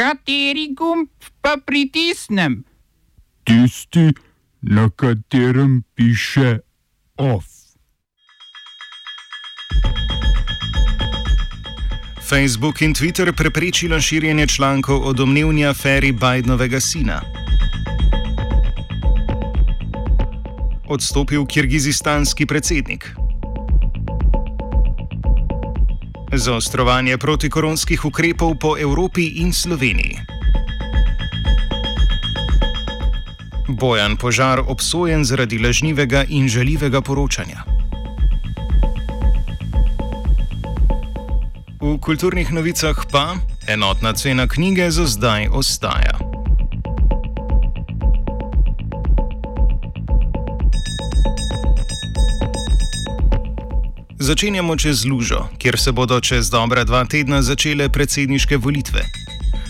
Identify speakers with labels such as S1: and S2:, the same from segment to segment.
S1: Kateri gumb pa pritisnem?
S2: Tisti, na katerem piše OF.
S3: Facebook in Twitter preprečila širjenje člankov o domnevni aferi Bidnovega sina. Odstopil kirgizistanski predsednik. Zaostrovanje protikoronskih ukrepov po Evropi in Sloveniji. Bojan Požar obsojen zaradi lažnivega in žaljivega poročanja. V kulturnih novicah pa enotna cena knjige za zdaj ostaja. Začenjamo čez Lužo, kjer se bodo čez dobra dva tedna začele predsedniške volitve.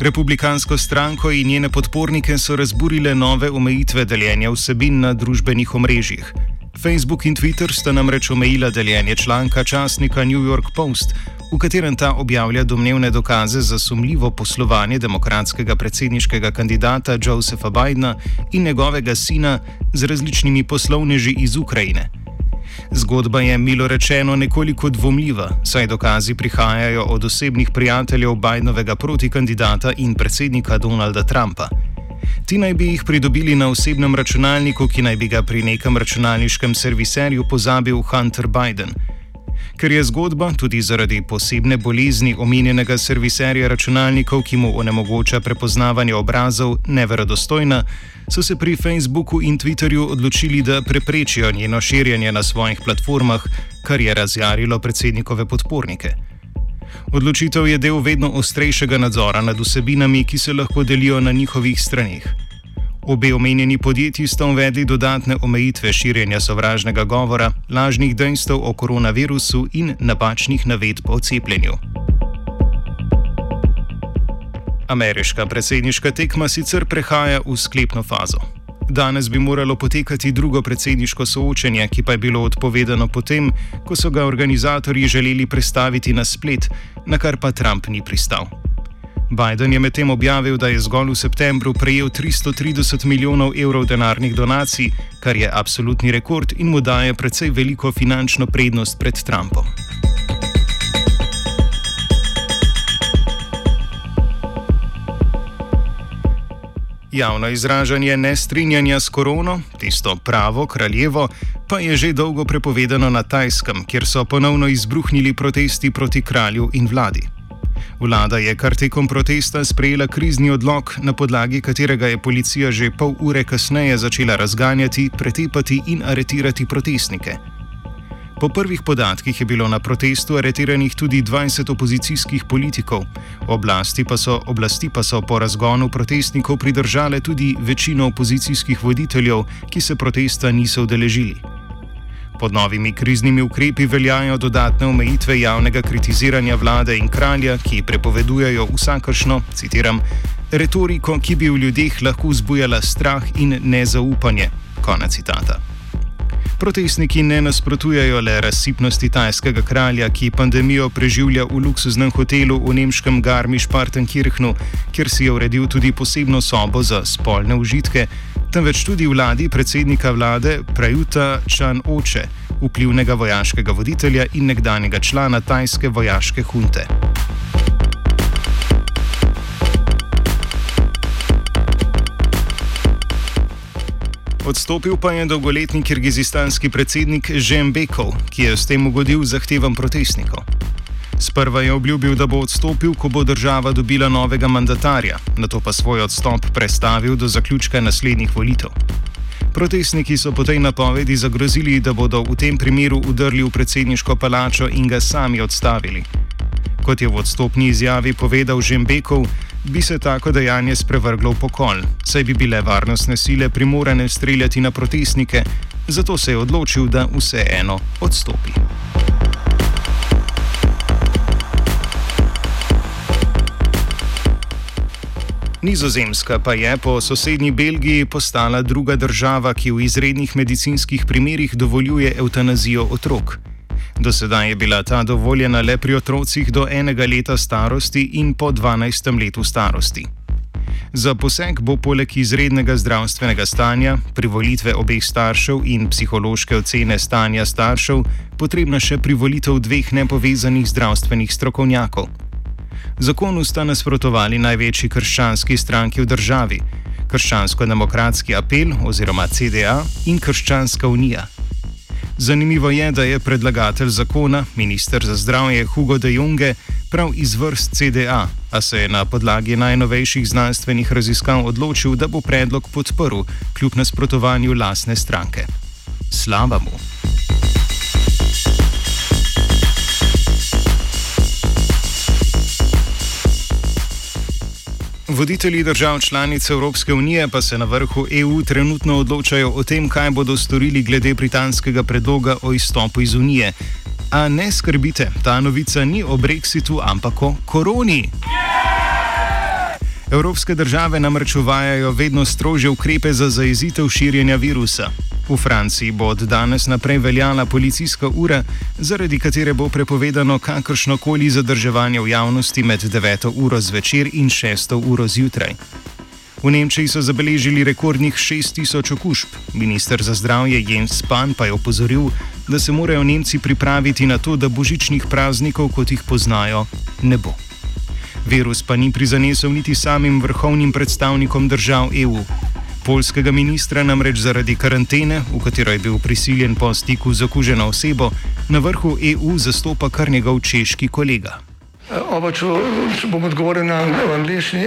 S3: Republikansko stranko in njene podpornike so razburile nove omejitve deljenja vsebin na družbenih omrežjih. Facebook in Twitter sta namreč omejila deljenje članka časnika New York Post, v katerem ta objavlja domnevne dokaze za sumljivo poslovanje demokratskega predsedniškega kandidata Josefa Bidna in njegovega sina z različnimi poslovneži iz Ukrajine. Zgodba je milo rečeno nekoliko dvomljiva, saj dokazi prihajajo od osebnih prijateljev Bidnovega protikandidata in predsednika Donalda Trumpa. Ti naj bi jih pridobili na osebnem računalniku, ki naj bi ga pri nekem računalniškem serviserju pozabil Hunter Biden. Ker je zgodba tudi zaradi posebne bolezni omenjenega serviserja računalnikov, ki mu onemogoča prepoznavanje obrazov, neverodostojna, so se pri Facebooku in Twitterju odločili, da preprečijo njeno širjenje na svojih platformah, kar je razjarilo predsednikove podpornike. Odločitev je del vedno ostrejšega nadzora nad vsebinami, ki se lahko delijo na njihovih straneh. Obe omenjeni podjetji sta uvedli dodatne omejitve širjenja sovražnega govora, lažnih dejstev o koronavirusu in napačnih navedb o cepljenju. Ameriška predsedniška tekma sicer prehaja v sklepno fazo. Danes bi moralo potekati drugo predsedniško soočenje, ki pa je bilo odpovedano potem, ko so ga organizatorji želeli prestaviti na splet, na kar pa Trump ni pristal. Biden je medtem objavil, da je zgolj v septembru prejel 330 milijonov evrov denarnih donacij, kar je absolutni rekord in mu daje precej veliko finančno prednost pred Trumpom. Javno izražanje nestrinjanja s korono, tisto pravo kraljevo, pa je že dolgo prepovedano na Tajskem, kjer so ponovno izbruhnili protesti proti kralju in vladi. Vlada je kar tekom protesta sprejela krizni odlog, na podlagi katerega je policija že pol ure kasneje začela razganjati, pretepati in aretirati protestnike. Po prvih podatkih je bilo na protestu aretiranih tudi 20 opozicijskih politikov, oblasti pa, so, oblasti pa so po razgonu protestnikov pridržale tudi večino opozicijskih voditeljev, ki se protesta niso udeležili. Pod novimi kriznimi ukrepi veljajo dodatne omejitve javnega kritiziranja vlade in kralja, ki prepovedujejo vsakršno, citiram, retoriko, ki bi v ljudeh lahko vzbujala strah in nezaupanje. Konec citata. Protestniki ne nasprotujejo le razsipnosti tajskega kralja, ki pandemijo preživlja v luksuznem hotelu v nemškem Garmisch-Partenkirchnu, kjer si je uredil tudi posebno sobo za spolne užitke, temveč tudi vladi predsednika vlade Prajuta Chan Oče, vplivnega vojaškega voditelja in nekdanjega člana tajske vojaške hunte. Odstopil pa je dolgoletni kirgizistanski predsednik Žembekov, ki je s tem ugodil zahtevam protestnikov. Sprva je obljubil, da bo odstopil, ko bo država dobila novega mandatarja, na to pa svoj odstop prestavil do zaključka naslednjih volitev. Protestniki so po tej napovedi zagrozili, da bodo v tem primeru udrli v predsedniško palačo in ga sami odstavili. Kot je v odstopni izjavi povedal Žembekov, bi se tako dejanje sprevrglo v pokol, saj bi bile varnostne sile primorane streljati na protestnike, zato se je odločil, da vseeno odstopi. Nizozemska pa je po sosednji Belgiji postala druga država, ki v izrednih medicinskih primerjih dovoljuje eutanazijo otrok. Do sedaj je bila ta dovoljena le pri otrocih do enega leta starosti in po 12. letu starosti. Za poseg bo poleg izrednega zdravstvenega stanja, privolitve obeh staršev in psihološke ocene stanja staršev potrebna še privolitev dveh nepovezanih zdravstvenih strokovnjakov. Zakonu sta nasprotovali največji krščanski stranki v državi: Krščansko-demokratski apel oziroma CDA in Krščanska unija. Zanimivo je, da je predlagatelj zakona, ministr za zdravje Hugo de Junge, prav iz vrst CDA, a se je na podlagi najnovejših znanstvenih raziskav odločil, da bo predlog podprl, kljub nasprotovanju lasne stranke. Slava mu! Voditelji držav članic Evropske unije pa se na vrhu EU trenutno odločajo o tem, kaj bodo storili glede britanskega predloga o izstopu iz Unije. A ne skrbite, ta novica ni o Brexitu, ampak o koroni. Evropske države namreč uvajajo vedno strožje ukrepe za zaezitev širjenja virusa. V Franciji bo od danes naprej veljala policijska ura, zaradi katere bo prepovedano kakršno koli zadrževanje v javnosti med 9. uro zvečer in 6. uro zjutraj. V Nemčiji so zabeležili rekordnih 6000 okužb. Ministr za zdravje Jens Spahn pa je opozoril, da se morajo Nemci pripraviti na to, da božičnih praznikov, kot jih poznajo, ne bo. Virus pa ni prizanesel niti samim vrhovnim predstavnikom držav EU. Polskega ministra namreč zaradi karantene, v katero je bil prisiljen po stiku z okuženo osebo, na vrhu EU zastopa kar njegov češki kolega.
S4: Oba, če, bom odgovoril na angliški.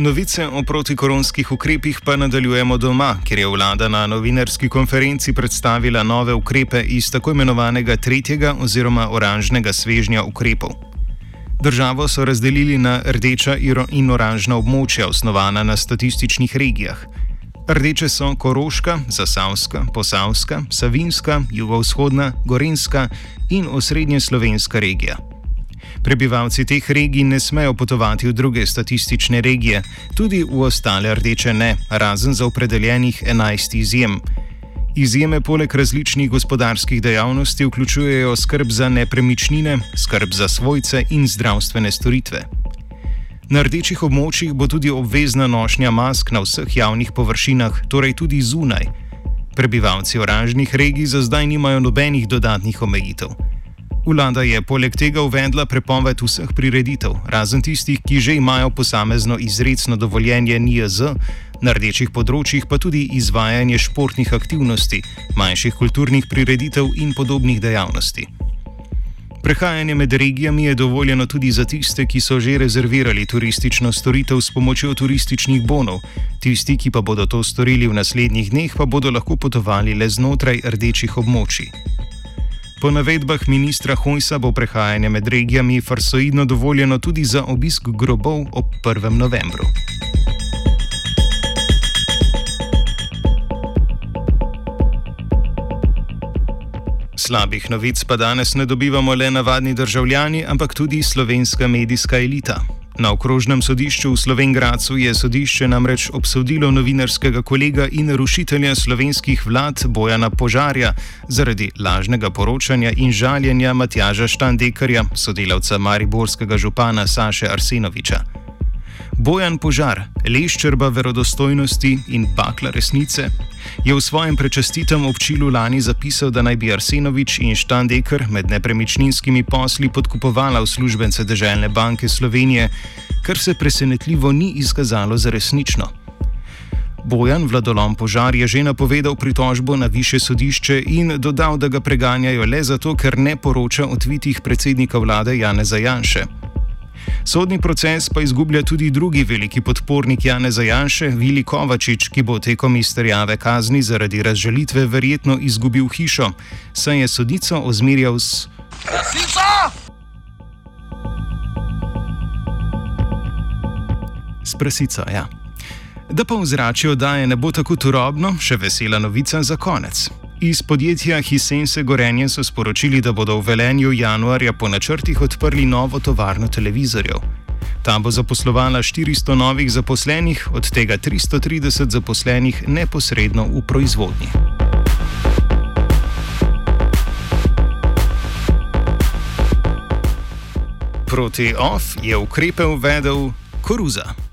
S3: Novice o protikoronskih ukrepih pa nadaljujemo doma, kjer je vlada na novinarski konferenci predstavila nove ukrepe iz tako imenovanega tretjega oziroma oranžnega svežnja ukrepov. Državo so razdelili na rdeča in oranžna območja, osnovana na statističnih regijah. Rdeče so Koroška, Zasavska, Posavska, Savinska, Jugovzhodna, Gorenska in osrednje slovenska regija. Prebivalci teh regij ne smejo potovati v druge statistične regije, tudi v ostale rdeče ne, razen za opredeljenih 11 izjem. Izjeme poleg različnih gospodarskih dejavnosti vključujejo skrb za nepremičnine, skrb za svojce in zdravstvene storitve. Na rdečih območjih bo tudi obvezna nošnja mask na vseh javnih površinah, torej tudi zunaj. Prebivalci oranžnih regij za zdaj nimajo nobenih dodatnih omejitev. Vlada je poleg tega uvedla prepoved vseh prireditev, razen tistih, ki že imajo posamezno izredno dovoljenje NIAZ, na rdečih področjih pa tudi izvajanje športnih aktivnosti, manjših kulturnih prireditev in podobnih dejavnosti. Prehajanje med regijami je dovoljeno tudi za tiste, ki so že rezervirali turistično storitev s pomočjo turističnih bonov. Tisti, ki pa bodo to storili v naslednjih dneh, pa bodo lahko potovali le znotraj rdečih območij. Po navedbah ministra Hojsa bo prehajanje med regijami farsoidno dovoljeno tudi za obisk grobov ob 1. novembru. Slabih novic pa danes ne dobivamo le navadni državljani, ampak tudi slovenska medijska elita. Na okrožnem sodišču v Slovengracu je sodišče namreč obsodilo novinarskega kolega in rušitelja slovenskih vlad Bojana Požarja zaradi lažnega poročanja in žaljenja Matjaža Štandekarja, sodelavca mariborskega župana Saše Arsenoviča. Bojan Požar, leščerba verodostojnosti in bakla resnice, je v svojem prečastitem občilu lani zapisal, da naj bi Arsenovič in Štandekar med nepremičninskimi posli podkupovala uslužbence Državne banke Slovenije, kar se presenetljivo ni izkazalo za resnično. Bojan Vladolom Požar je že napovedal pritožbo na više sodišče in dodal, da ga preganjajo le zato, ker ne poroča o tvitih predsednika vlade Janeza Janše. Sodni proces pa izgublja tudi drugi veliki podpornik Janeza Janše, Vili Kovačič, ki bo tekom izterjave kazni zaradi razžalitve verjetno izgubil hišo, saj je sodico ozmerjal s. Rasico! S prasico, ja. Da pa vzračijo, da je ne bo tako turobno, še vesela novica za konec. Iz podjetja Hisense Gorenje so sporočili, da bodo v Velenju januarja po načrtih odprli novo tovarno televizorjev. Ta bo zaposlovala 400 novih zaposlenih, od tega 330 zaposlenih neposredno v proizvodnji. Proti OF je ukrepe uvedel Koruza.